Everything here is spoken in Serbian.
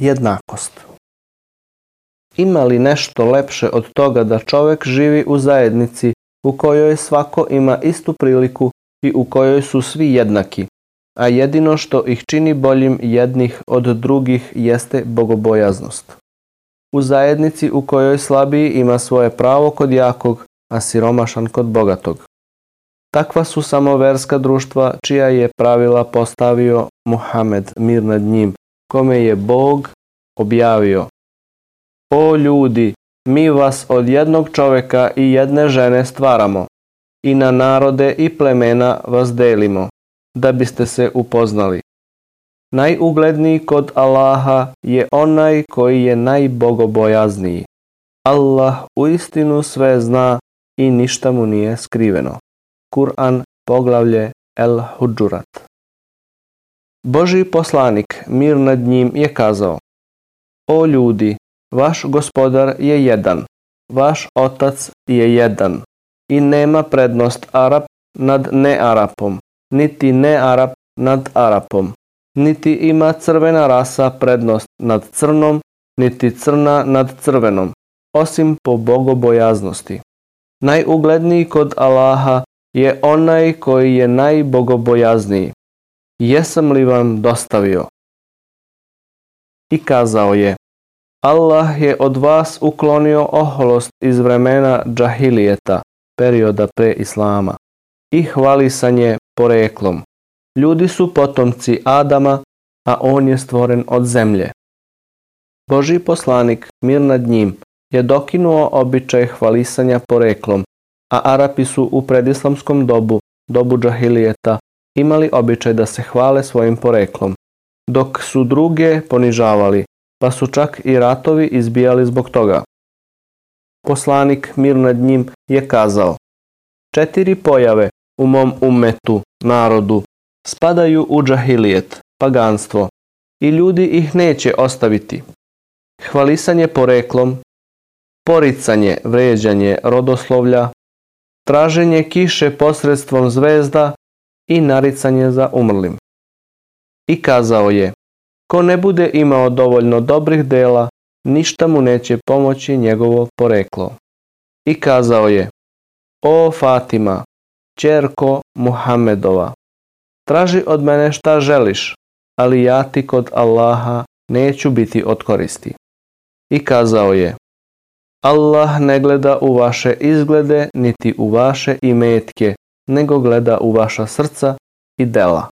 jednakost. Ima li nešto lepše od toga da čovjek živi u zajednici u kojoj svako ima istu priliku i u kojoj su svi jednaki, a jedino što ih čini boljim jednih od drugih jeste bogobojaznost. U zajednici u kojoj slabiji ima svoje pravo kod jakog, a siromašan kod bogatog. Takva su samo verska društva čija je pravila postavio Muhammed mir nad njim, kome je Bog objavio. O ljudi, mi vas od jednog čoveka i jedne žene stvaramo i na narode i plemena vas delimo, da biste se upoznali. Najugledniji kod Allaha je onaj koji je najbogobojazniji. Allah istinu sve zna i ništa mu nije skriveno. Kur'an poglavlje El Hudžurat Boži poslanik, mir nad njim, je kazao O ljudi, vaš gospodar je jedan, vaš otac je jedan i nema prednost Arab nad ne-arapom, niti ne-arap nad Arapom, niti ima crvena rasa prednost nad crnom, niti crna nad crvenom, osim po bogobojaznosti. Najugledniji kod Allaha je onaj koji je najbogobojazniji jesam li vam dostavio? I kazao je, Allah je od vas uklonio oholost iz vremena džahilijeta, perioda pre Islama, i hvalisanje poreklom. Ljudi su potomci Adama, a on je stvoren od zemlje. Boži poslanik, mir nad njim, je dokinuo običaj hvalisanja poreklom, a Arapi su u predislamskom dobu, dobu džahilijeta, imali običaj da se hvale svojim poreklom, dok su druge ponižavali, pa su čak i ratovi izbijali zbog toga. Poslanik mir nad njim je kazao Četiri pojave u mom umetu, narodu, spadaju u džahilijet, paganstvo, i ljudi ih neće ostaviti. Hvalisanje poreklom, poricanje, vređanje rodoslovlja, traženje kiše posredstvom zvezda i naricanje za umrlim. I kazao je, ko ne bude imao dovoljno dobrih dela, ništa mu neće pomoći njegovo poreklo. I kazao je, o Fatima, čerko Muhammedova, traži od mene šta želiš, ali ja ti kod Allaha neću biti od koristi. I kazao je, Allah ne gleda u vaše izglede niti u vaše imetke, nego gleda u vaša srca i dela.